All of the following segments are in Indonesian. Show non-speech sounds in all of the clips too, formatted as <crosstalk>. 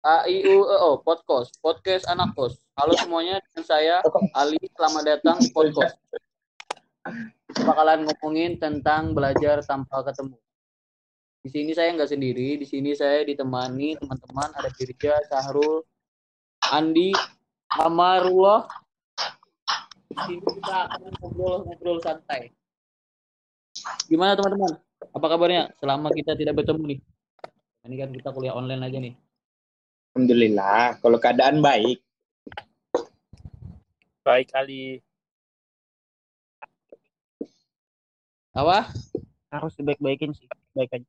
A I U E O podcast podcast anak kos. Halo semuanya dengan saya Ali. Selamat datang di podcast. Bakalan ngomongin tentang belajar tanpa ketemu. Di sini saya nggak sendiri. Di sini saya ditemani teman-teman ada Dirja, Sahrul, Andi, Amarullah. Di sini kita akan ngobrol-ngobrol santai. Gimana teman-teman? Apa kabarnya? Selama kita tidak bertemu nih. Ini kan kita kuliah online aja nih. Alhamdulillah, kalau keadaan baik. Baik Ali. Apa? harus dibaik-baikin sih baik aja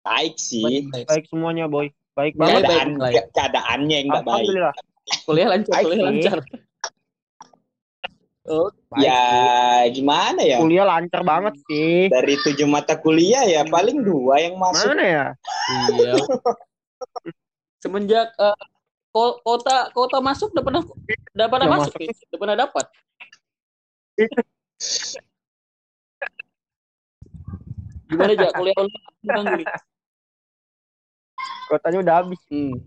Baik sih. Baik. baik semuanya boy baik banget baik, Keadaan, baik. keadaannya yang nggak baik. alhamdulillah Kuliah lancar, Baik kuliah sih. lancar. Oh, Baik ya sih. gimana ya? kuliah lancar banget sih Dari tujuh mata kuliah ya paling dua yang masuk. mana ya iya. <laughs> Semenjak ko- kota kota masuk udah pernah udah pernah Udah masuk, masuk. nih. udah pernah dapat. Gimana aja kuliah online kotanya udah habis Hmm.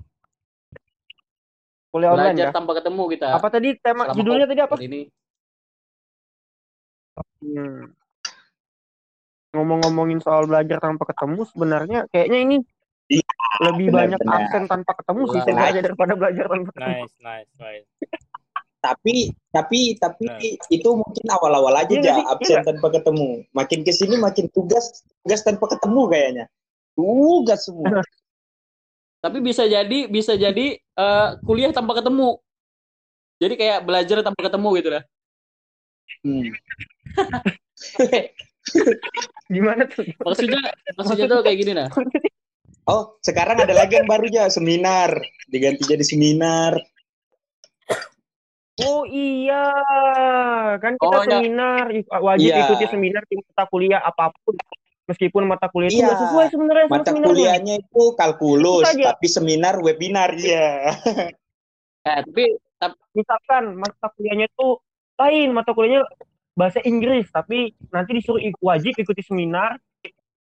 kuliah online Belajar ya tanpa ketemu kita. apa tadi tema Selama judulnya tadi apa Ini Hmm. ngomong-ngomongin soal belajar tanpa ketemu sebenarnya kayaknya ini Iya, lebih benar, banyak benar. absen tanpa ketemu sih sebenarnya daripada belajar tanpa ketemu Nice, nice, nice. Tapi tapi tapi Nah. itu mungkin awal-awal aja Iya ya? Iya absen nggak? tanpa ketemu. Makin ke sini makin tugas tugas tanpa ketemu kayaknya. Tugas semua. tapi bisa jadi bisa jadi eh, kuliah tanpa ketemu. Jadi kayak belajar tanpa ketemu gitu lah. Hmm. <laughs> gimana tuh Maksudnya maksudnya tuh kayak gini nah. Oh, sekarang ada lagi yang baru ya seminar. Diganti jadi seminar. Oh iya, kan kita Oh, ya. seminar i- wajib Iya. ikuti seminar di mata kuliah apa pun. Meskipun mata kuliah itu Iya. nggak sesuai sebenarnya sama Mata seminarnya. kuliahnya itu kalkulus, tapi seminar webinar ya. <laughs> Eh, tapi Misalkan mata kuliahnya itu lain, mata kuliahnya bahasa Inggris, tapi nanti disuruh wajib ikuti seminar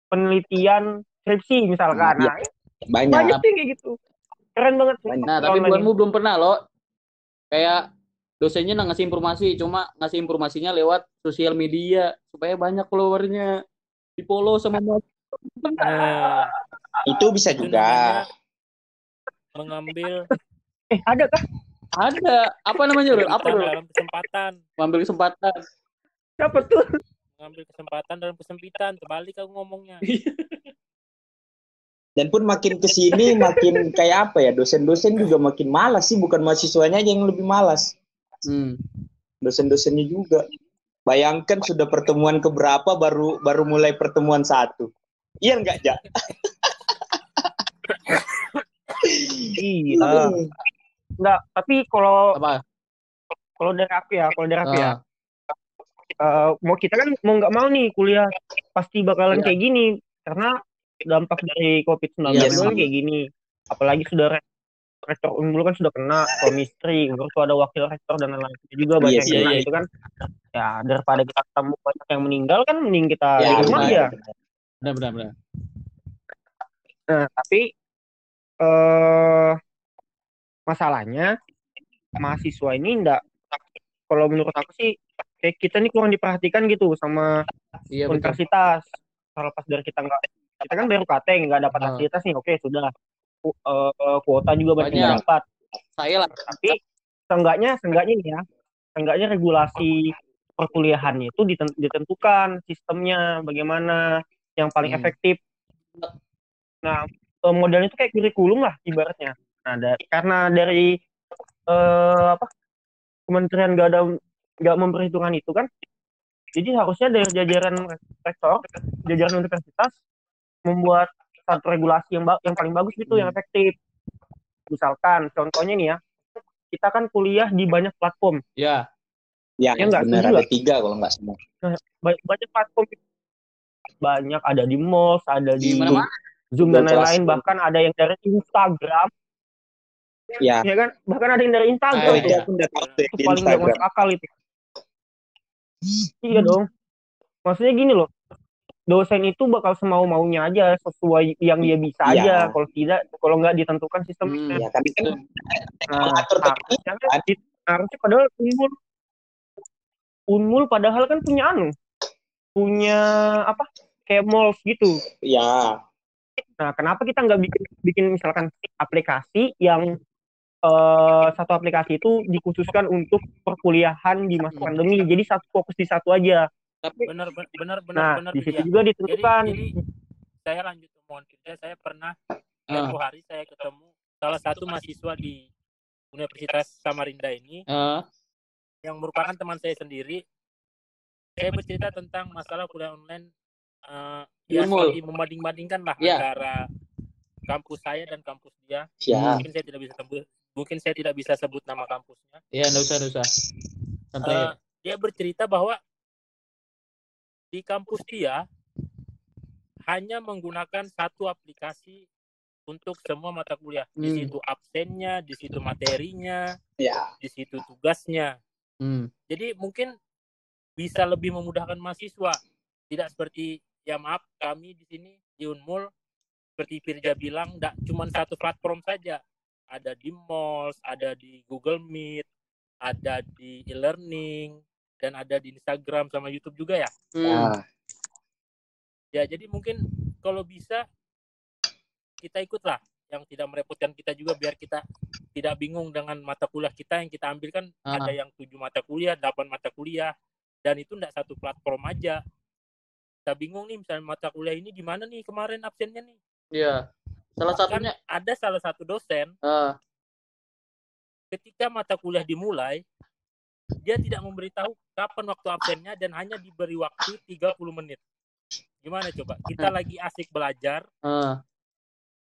penelitian skripsi misalkan. Iya. Nah, Banyak. banyak sih kayak gitu. Keren banget. Banyak. Nah, tapi buanmu belum pernah loh. Kayak dosennya nggak ngasih informasi, cuma ngasih informasinya lewat sosial media supaya banyak followernya di follow sama. Nah, Itu bisa juga. mengambil. Eh, ada kah? Ada apa namanya Rul? Apa Rul? dalam kesempatan, Mengambil kesempatan. Siapa tuh? mengambil kesempatan dalam kesempitan. Terbalik aku ngomongnya. Dan pun makin ke sini makin kayak apa ya dosen-dosen juga makin malas sih bukan mahasiswanya aja yang lebih malas Hmm. dosen-dosennya juga bayangkan sudah pertemuan keberapa baru baru mulai pertemuan satu iya nggak ja Iya. Enggak, tapi kalau Apa? kalau dari aku ya, kalau dari aku ya, Ah, eh, mau kita kan mau nggak mau nih kuliah pasti bakalan Iya. kayak gini karena dampak dari COVID-19 Iya, itu kan kayak gini. Apalagi sudah re- rektor unggul kan sudah kena baru tuh ada wakil rektor dan lain-lain juga banyak yang iya, kena iya. itu kan. Ya daripada kita ketemu banyak yang meninggal kan mending kita ya, di rumah aja. benar benar benar. Nah, tapi eh masalahnya mahasiswa ini enggak kalau menurut aku sih kayak kita nih kurang diperhatikan gitu sama Iya betul. universitas terlepas dari kita nggak kita kan baru KT nggak dapat Ah. fasilitas nih oke sudah Ku- eh, eh, kuota juga banyak yang Banyak. dapat Saya lah. tapi seenggaknya seenggaknya nih ya seenggaknya regulasi perkuliahannya itu diten- ditentukan sistemnya bagaimana yang paling Hmm. efektif nah eh, modelnya itu kayak kurikulum lah ibaratnya nah da- karena dari eh, apa kementerian nggak ada nggak memperhitungkan itu kan jadi harusnya dari jajaran rektor jajaran universitas membuat satu regulasi yang ba- yang paling bagus gitu yang Hmm. efektif. Misalkan contohnya nih ya kita kan kuliah di banyak platform. Ya. ya, Ya, nggak, benar ada tiga kalau nggak salah Ba- banyak platform. Banyak ada di mall ada Di di mana-mana. zoom dan lain-lain. bahkan ada yang dari Instagram. Ya. Ya kan? Bahkan ada yang dari Instagram Ah, itu tuh yang itu di paling nggak Instagram. masuk akal itu. Iya dong. Maksudnya gini loh dosen itu bakal semau maunya aja sesuai yang dia bisa Iya. aja kalau tidak kalau nggak ditentukan sistemnya Hmm. Ya tapi kan Nah, mengatur harusnya, kan. di- harusnya padahal unmul unmul padahal kan punya anu punya apa kayak malls gitu ya nah kenapa kita nggak bikin bikin misalkan aplikasi yang eh, satu aplikasi itu dikhususkan untuk perkuliahan di masa Hmm. pandemi jadi satu fokus di satu aja Tapi benar benar benar benar nah benar di situ juga jadi ditentukan. Jadi saya lanjut omongan kita saya pernah ah, tempo hari saya ketemu salah satu mahasiswa di Universitas Samarinda ini ah, yang merupakan teman saya sendiri. Saya bercerita tentang masalah kuliah online eh ya seperti membanding-bandingkan lah Ya. antara kampus saya dan kampus dia. Ya. Mungkin saya tidak bisa sebut mungkin saya tidak bisa sebut nama kampusnya. Ya nggak usah nggak usah. Santai. Eh, ya. dia bercerita bahwa di kampus dia hanya menggunakan satu aplikasi untuk semua mata kuliah. Di Hmm. situ absennya, di situ materinya, ya di situ tugasnya. Hmm. Jadi mungkin bisa lebih memudahkan mahasiswa. Tidak seperti ya maaf kami di sini di Unmul seperti Firja bilang tidak cuma satu platform saja. Ada di Malls, ada di Google Meet, ada di e-learning dan ada di Instagram sama YouTube juga ya. Hmm. ya Ya jadi mungkin kalau bisa kita ikutlah yang tidak merepotkan kita juga biar kita tidak bingung dengan mata kuliah kita yang kita ambil kan Ah. ada yang tujuh mata kuliah, delapan mata kuliah dan itu tidak satu platform aja. Kita bingung nih misalnya mata kuliah ini di mana nih kemarin absennya nih. Iya. Salah Bahkan satunya ada salah satu dosen ah, ketika mata kuliah dimulai dia tidak memberitahu kapan waktu absennya dan hanya diberi waktu 30 menit. Gimana coba? Kita lagi asik belajar, ah,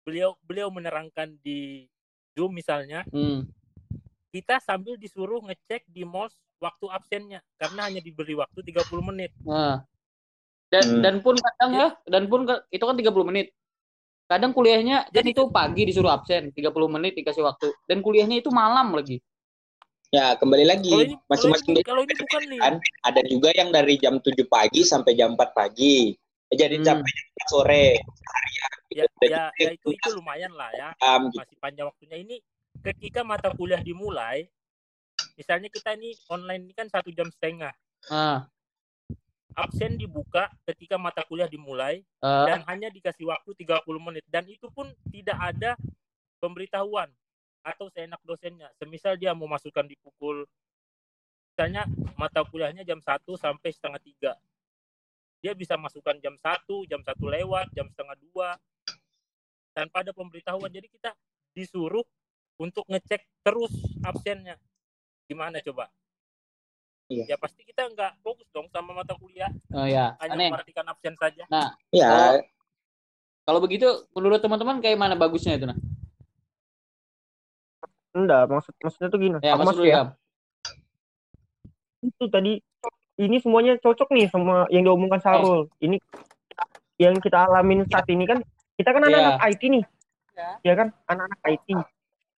beliau beliau menerangkan di Zoom misalnya, hmm. kita sambil disuruh ngecek di MOS waktu absennya karena hanya diberi waktu 30 menit. ah. Dan Hmm. dan pun kadang ya, dan pun itu kan 30 menit. Kadang kuliahnya jadi itu pagi disuruh absen 30 menit dikasih waktu dan kuliahnya itu malam lagi. Ya kembali lagi kalau masing-masing ini, kalau ini bukan nih. kan ada juga yang dari jam 7 pagi sampai jam 4 pagi Eh, jadi Hmm. sampai jam 4 sore seharian Ya, gitu. Ya, juga ya itu itu lumayan lah ya. gitu. Masih panjang waktunya ini ketika mata kuliah dimulai misalnya kita ini online ini kan satu jam setengah Ah, absen dibuka ketika mata kuliah dimulai ah, dan hanya dikasih waktu 30 menit dan itu pun tidak ada pemberitahuan atau seenak dosennya semisal dia mau masukkan di pukul misalnya mata kuliahnya jam 1 sampai setengah tiga dia bisa masukkan jam 1 jam satu lewat jam setengah dua tanpa ada pemberitahuan jadi kita disuruh untuk ngecek terus absennya gimana coba Iya. ya pasti kita nggak fokus dong sama mata kuliah oh ya. hanya Aneh. memperhatikan absen saja ya Kalau begitu menurut teman-teman kayak mana bagusnya itu nah? Enggak maksud maksudnya tuh gini Ya, lu ya ya. itu tadi ini semuanya cocok nih sama yang diomongkan Sarul. Ini yang kita alamin saat ini kan kita kan anak-anak IT nih. Ya kan, anak-anak IT.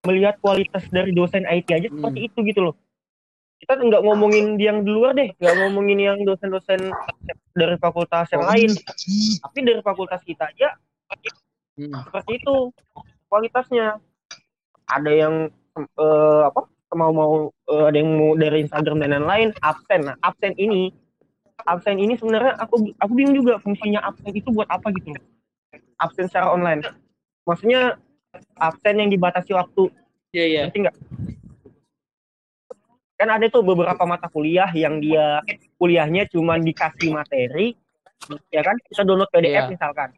Melihat kualitas dari dosen IT aja Hmm. seperti itu gitu loh. Kita nggak ngomongin yang di luar deh, nggak ngomongin yang dosen-dosen dari fakultas yang lain. Tapi dari fakultas kita aja Hmm. seperti itu kualitasnya. Ada yang eh, apa mau mau eh, ada yang mau dari Instagram dan lain-lain absen. Nah absen ini absen ini sebenarnya aku aku bingung juga fungsinya absen itu buat apa gitu. Absen secara online. Maksudnya absen yang dibatasi waktu Iya, iya. ngerti nggak? Kan ada tuh beberapa mata kuliah yang dia kuliahnya cuma dikasih materi, ya kan? Kita download PDF Iya. misalkan.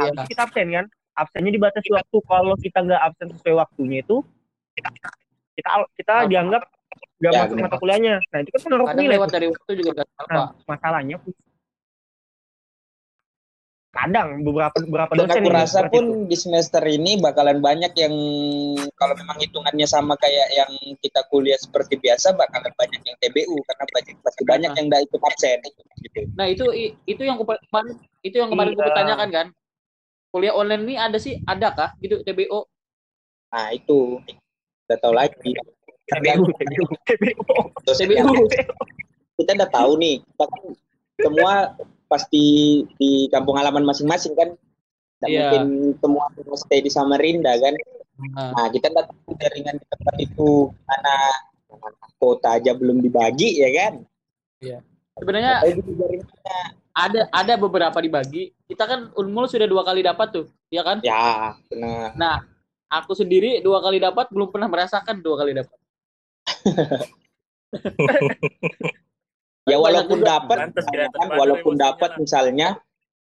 Iya. Habis kita absen kan? Absennya dibatasi waktu. Kalau kita nggak absen sesuai waktunya itu, kita kita, kita Apa? dianggap nggak Ya, masuk mata kuliahnya. Nah itu kan menaruh Kadang nilai. lewat dari waktu juga gak apa. Nah, masalahnya kadang beberapa beberapa Dan dosen aku rasa pun itu. di semester ini bakalan banyak yang kalau memang hitungannya sama kayak yang kita kuliah seperti biasa bakalan banyak yang TBU karena pasti, pasti banyak Nah. yang nggak ikut absen gitu. Nah, itu itu yang kemarin itu yang kemarin gue Iya. tanyakan kan. Kuliah online ini ada sih, ada kah gitu TBO? Nah itu udah tahu lagi. TBU, kita udah tahu nih bahkan semua pasti di kampung halaman masing-masing kan. Tidak Iya. mungkin semua stay di Samarinda kan. Nah, Nah, kita datang ke jaringan di tempat itu mana kota aja belum dibagi ya kan. sebenarnya Tapi di jaringannya ada ada beberapa dibagi. Kita kan Unmul sudah dua kali dapat tuh, ya kan? ya benar. Nah, aku sendiri dua kali dapat belum pernah merasakan dua kali dapat. <laughs> Ya walaupun dapat, kan, walaupun dapat misalnya,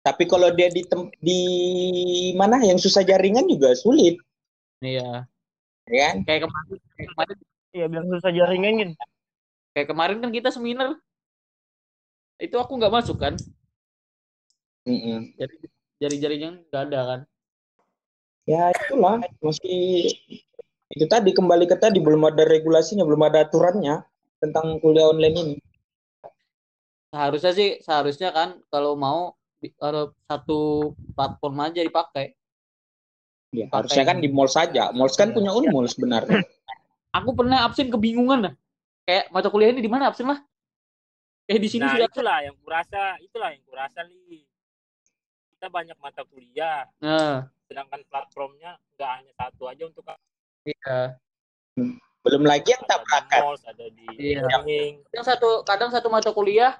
tapi kalau dia di tem- di mana yang susah jaringan juga sulit, Iya. ya kan? Kayak kemarin, kayak kemarin, Iya bilang susah jaringan kan. kayak kemarin kan kita seminar. Itu aku nggak masuk kan? Mm-mm. Jadi jari-jarinya nggak ada kan? Ya itulah masih itu tadi kembali ke tadi belum ada regulasinya, belum ada aturannya tentang kuliah online ini. Seharusnya sih, seharusnya kan kalau mau kalau satu platform aja dipakai. Ya, harusnya kan di mall saja. Malls kan Iya. punya unmul sebenarnya. <laughs> Aku pernah absen kebingungan lah. Kayak mata kuliah ini di mana absen lah? Eh di sini Nah, sudah. itulah yang kurasa, itulah yang kurasa li. Kita banyak mata kuliah, Nah, sedangkan platformnya nggak hanya satu aja untuk iya. Belum lagi yang ada di tabrakan. ada di Iya. Kadang satu kadang satu mata kuliah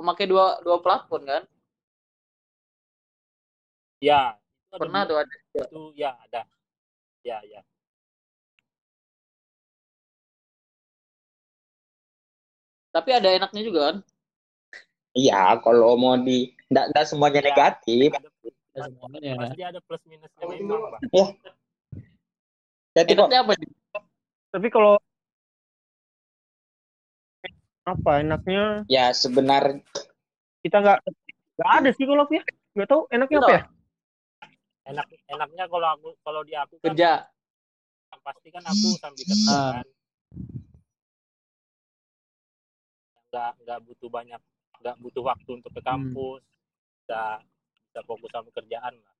memakai dua dua platform kan? Ya, itu Pernah tuh ada. itu ya ada. Ya, ya. Tapi ada enaknya juga kan? Iya, kalau mau di enggak enggak semuanya Ya. negatif. Ada semuanya. pasti ada plus minusnya memang, Bang. Jadi kok apa? Tapi kalau apa enaknya ya sebenarnya kita nggak nggak ada sih kalau ya nggak tahu enaknya apa ya Enak enaknya kalau aku kalau di aku kan Kerja. pasti kan aku sambil kerja Ah. kan. Nggak nggak butuh banyak nggak butuh waktu untuk ke Hmm. Bisa bisa fokus sama kerjaan lah.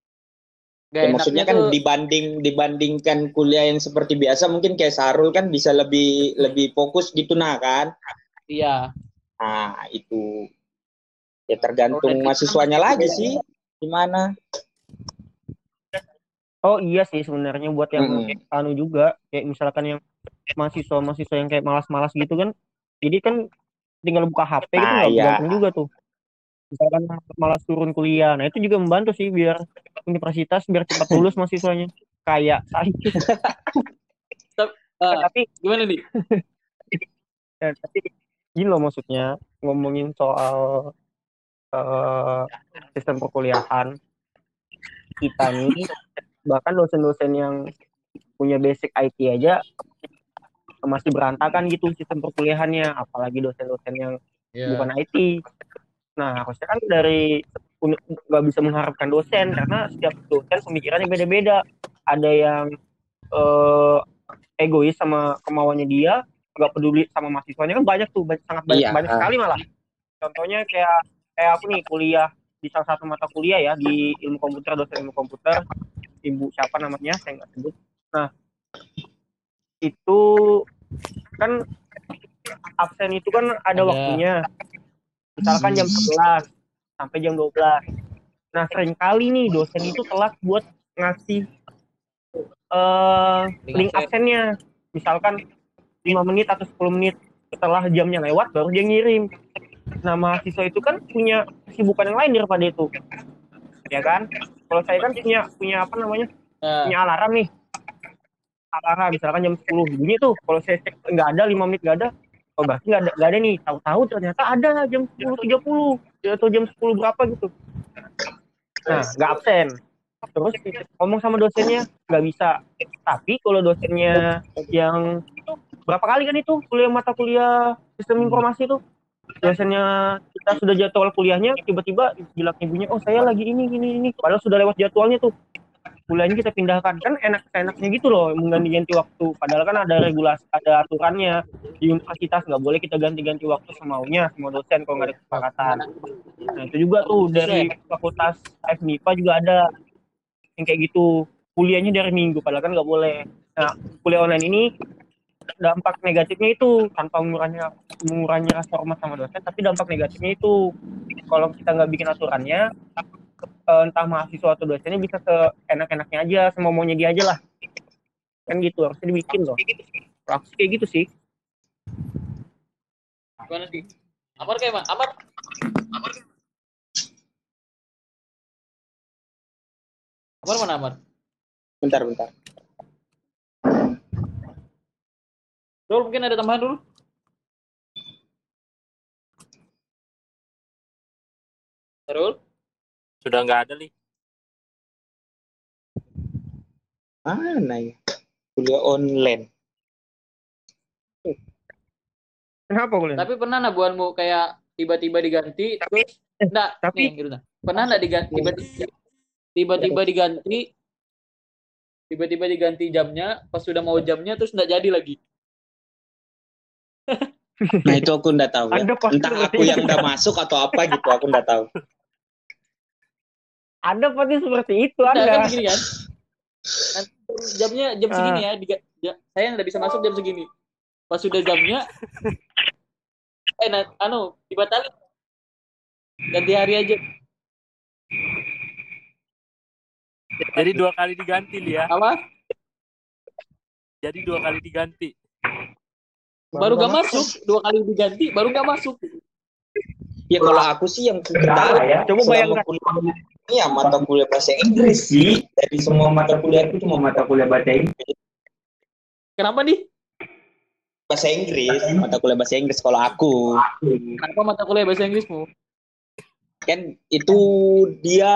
Gak ya, maksudnya enaknya kan tuh dibanding dibandingkan kuliah yang seperti biasa mungkin kayak Sarul kan bisa lebih lebih fokus gitu nah kan. iya. Nah, itu ya tergantung dari mahasiswanya lagi sih gimana. oh iya sih sebenarnya buat yang kayak anu juga kayak misalkan yang mahasiswa mahasiswa yang kayak malas-malas gitu kan jadi kan tinggal buka HP gitu Nah, nggak iya. juga tuh misalkan malas turun kuliah. Nah itu juga membantu sih biar universitas biar cepat lulus mahasiswanya. Kayak saya. Tapi gimana nih? <laughs> ya, tapi gini loh maksudnya ngomongin soal eh, sistem perkuliahan. Kita nih bahkan dosen-dosen yang punya basic IT aja masih berantakan gitu sistem perkuliahannya. Apalagi dosen-dosen yang Iya. bukan IT nah harusnya kan dari nggak bisa mengharapkan dosen karena setiap dosen pemikirannya beda-beda. Ada yang eh, egois sama kemauannya dia nggak peduli sama mahasiswanya. Kan banyak tuh banyak, sangat banyak, Iya. banyak sekali malah. Contohnya kayak kayak aku nih kuliah di salah satu mata kuliah ya di ilmu komputer dosen ilmu komputer. Ibu siapa namanya? Saya nggak sebut. Nah itu kan absen itu kan ada, Ada. waktunya misalkan jam 11 sampai jam 12 nah sering kali nih dosen itu telat buat ngasih eh Link link absen. absennya. Misalkan 5 menit atau 10 menit setelah jamnya lewat baru dia ngirim. Nah mahasiswa itu kan punya kesibukan yang lain daripada itu. Ya kan? Kalau saya kan punya punya apa namanya? Nah, punya alarm nih. Alarm misalkan jam 10 bunyi tuh. Kalau saya cek nggak ada 5 menit nggak ada oh berarti nggak ada nggak ada nih tahu-tahu ternyata ada jam 10.30 atau jam 10 berapa gitu. Nah nggak absen. Terus ngomong sama dosennya nggak bisa. Tapi kalau dosennya yang berapa kali kan itu kuliah mata kuliah sistem informasi itu. Dosennya kita sudah jadwal kuliahnya tiba-tiba bilang ibunya oh saya lagi ini ini ini. Padahal sudah lewat jadwalnya tuh kuliahnya kita pindahkan. Kan enak enaknya gitu loh mengganti-ganti waktu. Padahal kan ada regulasi ada aturannya. Di universitas nggak boleh kita ganti-ganti waktu semaunya semua dosen kalau nggak ada kesepakatan. Nah itu juga tuh dari fakultas FMIPA juga ada yang kayak gitu. Kuliahnya dari minggu padahal kan nggak boleh. Nah kuliah online ini dampak negatifnya itu tanpa mengurangi mengurangi rasa hormat sama dosen tapi dampak negatifnya itu. Kalau kita nggak bikin aturannya entah mahasiswa atau dosennya bisa seenak-enaknya aja semau maunya dia aja lah kan gitu harusnya dibikin loh praksi kayak gitu sih Gimana sih? Amar kayak mana? Amar. Amar. Amar mana Amar? Bentar, bentar. Dul mungkin ada tambahan dulu. Terus? Sudah nggak ada li. Mana ya? Kuliah online. kenapa kuliah Tapi pernah nggak buanmu kayak tiba-tiba diganti terus enggak tapi- nih gitu nah. Pernah enggak diganti tiba-tiba tiba-tiba diganti tiba-tiba diganti jamnya pas sudah mau jamnya terus enggak jadi lagi. Nah itu aku nggak tahu ya. Entah aku yang nggak masuk atau apa gitu, aku nggak tahu. Ada pasti seperti itu Enggak kan ada begini kan. Nanti jamnya jam Ah. segini ya, diga- ja- saya nggak bisa masuk jam segini. Pas sudah jamnya eh nah, anu dibatalin. Ganti hari aja. Jadi dua kali diganti li ya. Apa? Jadi dua kali diganti. Baru nggak masuk, dua kali diganti baru nggak masuk. Ya kalau aku sih yang tahu ya. Coba selama bayangkan. kuliah ini ya mata kuliah bahasa Inggris sih. Dari semua mata kuliah itu cuma mata kuliah bahasa Inggris. Kenapa nih? Bahasa Inggris, mata kuliah bahasa Inggris kalau aku. Kenapa mata kuliah bahasa Inggrismu? Kan itu dia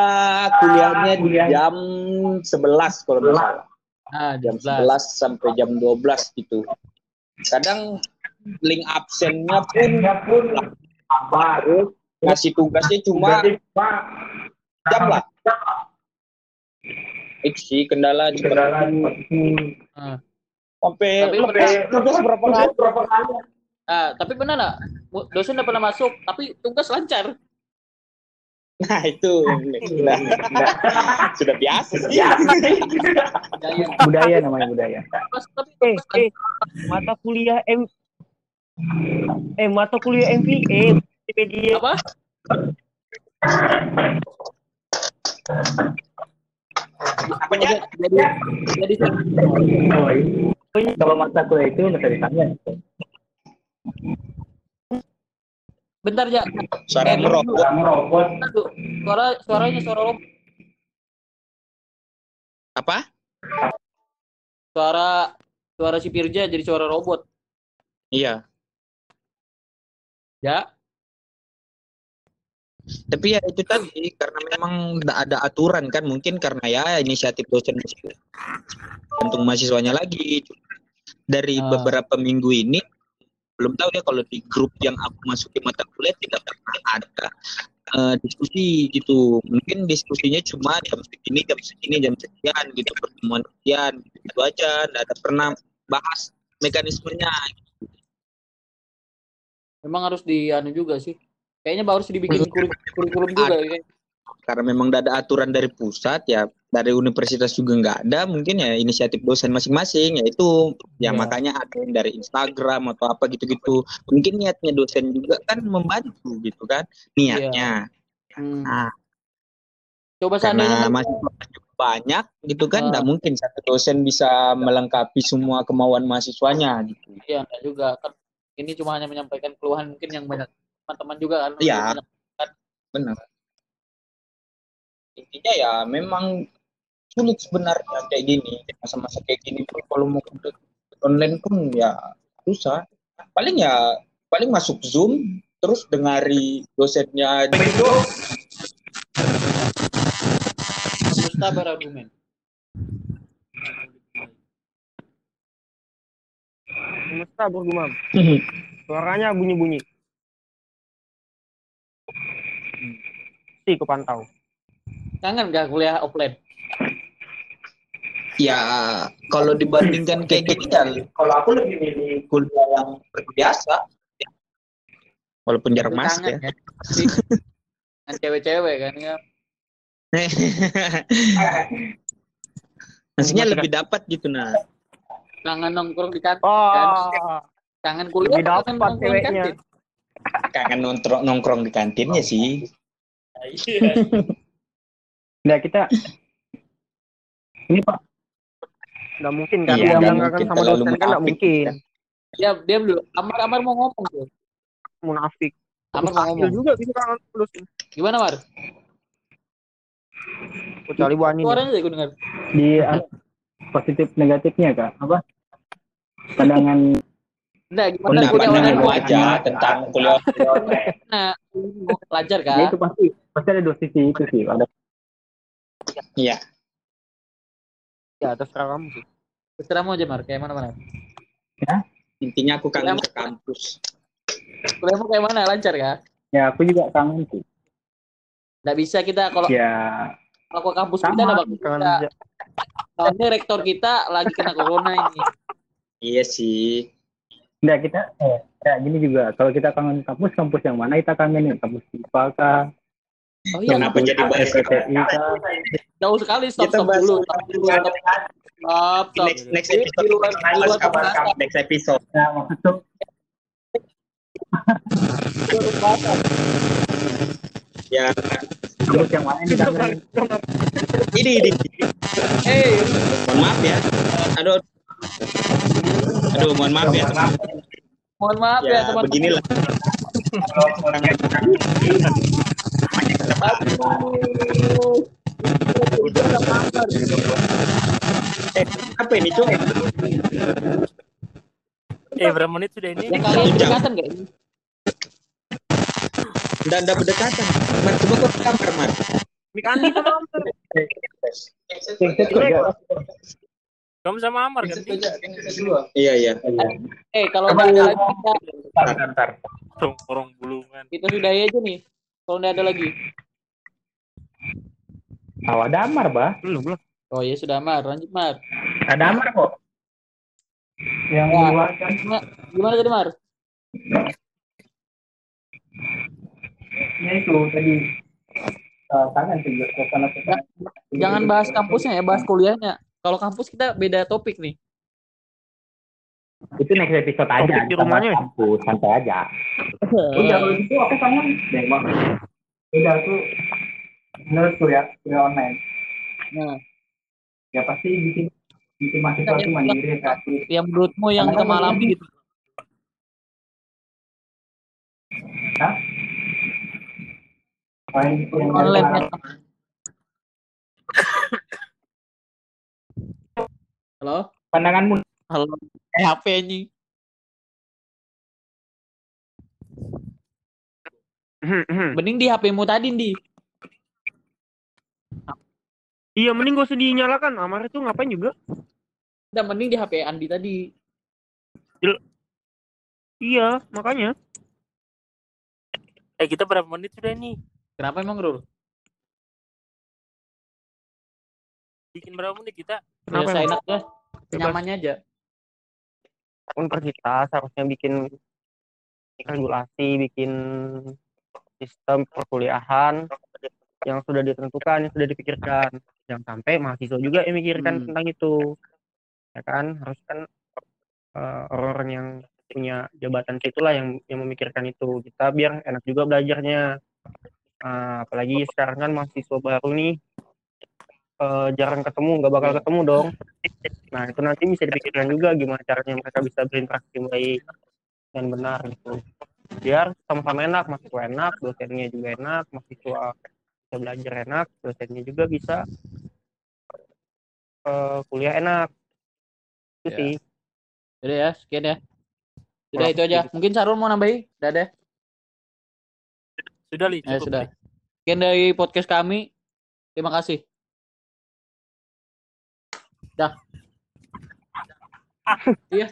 kuliahnya di jam 11 kalau nggak salah. Ah, Jam jam 11. 11 sampai jam 12 gitu. Kadang link absennya pun baru ngasih tugasnya cuma jam lah. Itu sih kendala di Ah. sampai Tapi lepas tugas berapa kali? Ah, tapi pernah nggak? Mu- Dosen udah pernah masuk, tapi tugas lancar. Nah itu nah, sudah biasa sih. Gaya. budaya namanya budaya eh, eh, mata kuliah M eh mata kuliah MPA Wikipedia apa? Apanya? Jadi jadi kalau mata kuliah itu bisa ditanya bentar ya. Suara merokok. Bentar, Du. Suara suaranya suara robot. Apa? Suara suara si Pirja jadi suara robot. Iya. Ya. Tapi ya itu tadi karena memang tidak ada aturan kan mungkin karena ya inisiatif dosen gantung mahasiswanya lagi. Dari Ah. beberapa minggu ini belum tahu ya kalau di grup yang aku masuki mata kuliah tidak pernah ada eh, diskusi gitu. Mungkin diskusinya cuma jam segini, jam segini, jam sekian gitu pertemuan sekian gitu aja. Tidak ada pernah bahas mekanismenya. Memang harus di anu juga sih. Kayaknya harus dibikin kurik- kurikulum juga ya. karena memang tidak ada aturan dari pusat ya dari universitas juga nggak ada mungkin ya inisiatif dosen masing-masing yaitu yang Iya. makanya ada yang dari Instagram atau apa gitu-gitu. Mungkin niatnya dosen juga kan membantu gitu kan niatnya. Hmm. Nah, Coba karena mahasiswa banyak gitu kan nggak mungkin satu dosen bisa melengkapi semua kemauan mahasiswanya gitu. Iya, enggak juga. Kan ini cuma hanya menyampaikan keluhan mungkin yang banyak teman-teman juga kan. Iya. Banyak- benar intinya ya memang sulit sebenarnya kayak gini masa-masa kayak gini pun kalau mau online pun ya susah paling ya paling masuk zoom terus dengari dosennya Dusta berargumen. semesta bergumam suaranya bunyi-bunyi sih kepantau Kangen gak kuliah offline? ya kalau dibandingkan kayak gini ya kalau aku lebih milih kuliah yang biasa. Walaupun jarak masuk kangen ya Dengan cewek-cewek kan ya. <laughs> maksudnya lebih dapat gitu nah kangen nongkrong di kantin Oh, kangen kuliah Lebih kangen dapat ceweknya. kangen nongkrong nongkrong di kantinnya sih <laughs> Iya. Nah kita ini Pak nggak mungkin kan? Iya, Dia nggak kan mungkin sama dosen kan nggak mungkin. ya dia dulu Amar Amar mau ngomong tuh Munafik. Amar mau ngomong juga bisa sama dosen. gimana Mar Kecuali Bu Ani. suaranya gue dengar di ah, positif negatifnya kak apa pandangan Enggak, gimana Nah, kuliah online aja tentang kuliah Nah, mau pelajar ya kan? itu pasti pasti ada dua sisi itu sih ada iya Ya, terserah kamu sih. Terserah mau aja Mar, kayak mana mana? intinya aku kangen ke kampus Kuliahmu kayak mana? Lancar ya? ya aku juga kangen sih Nggak bisa kita kalau ya kalau ke kampus Sama, kita nggak bakal aja. Soalnya rektor kita lagi kena corona ini. iya sih enggak kita eh ya gini juga kalau kita kangen kampus kampus yang mana kita kangen kampus IPA kah Oh iya, Kenapa jadi bahas jauh sekali. Stop, stop dulu. Stop dulu. Stop, stop. stop. next next episode di luar, di luar pembahasan. next episode nah maksud ya kampus yang dikangenin ini ini Eh, mohon maaf ya aduh aduh mohon maaf ya teman mohon maaf ya, ya teman-teman. beginilah <laughs> Aduh. Udah apa-apa. eh apa ini cok Eh, berapa menit sudah ini? Ya kalian berdekatan nggak ini? dan ada berdekatan Mar coba kau ke kamar Mar Mik Andi sama Amar. Kamu sama Amar kan? Iya iya Eh, kalau nggak ada lagi kita, Bentar, bentar. Tongkrong bulungan. kita sudahi aja nih. Kalau nggak ada lagi. oh, ada Amar bah Belum, belum. Oh ya sudah Mar, lanjut Mar. ada Amar kok yang Ya. luar kan Gimana, gimana tadi Mar? ya itu tadi uh, kangen sih suasana Jangan bahas kampusnya ya, bahas kuliahnya. Kalau kampus kita beda topik nih. Itu next episode aja Topik di rumahnya. kampus santai aja udah kalau gitu aku kangen deh bang udah aku menurut kuliah kuliah online Nah, ya pasti bikin bikin mahasiswa Iya, itu mandiri kreatif yang menurutmu yang kita kan alami gitu. Hah? Main yang Online ya. Halo? pandanganmu Halo. Eh, HP ini. Mending di HP-mu tadi, Di. Iya, mending gak usah dinyalakan. Amar itu ngapain juga? Udah mending di HP Andi tadi. Iya, makanya. Eh, kita berapa menit sudah ini? Kenapa emang, Rul? Bikin berapa menit kita? Ya, Kenapa saya emang? enak ya. Nyamannya aja. Universitas harusnya bikin regulasi, bikin sistem perkuliahan yang sudah ditentukan, yang sudah dipikirkan. Jangan sampai mahasiswa juga yang mikirkan Hmm. tentang itu. Ya kan, harus kan eh, orang-orang yang punya jabatan situlah yang yang memikirkan itu. Kita biar enak juga belajarnya. Eh, apalagi sekarang kan mahasiswa baru nih eh, jarang ketemu, nggak bakal ketemu dong. <laughs> Nah, itu nanti bisa dipikirkan juga gimana caranya mereka bisa berinteraksi baik dan benar gitu. Biar sama-sama enak, mahasiswa enak, dosennya juga enak, mahasiswa bisa belajar enak, dosennya juga bisa eh, kuliah enak. Itu Ya. sih. Udah ya, sekian ya. Sudah itu aja. Mungkin Sarul mau nambahin? Udah ada? Sudah, Li. Ya Cukup, sudah. Sekian dari podcast kami. Terima kasih. <laughs> Dah. Iya.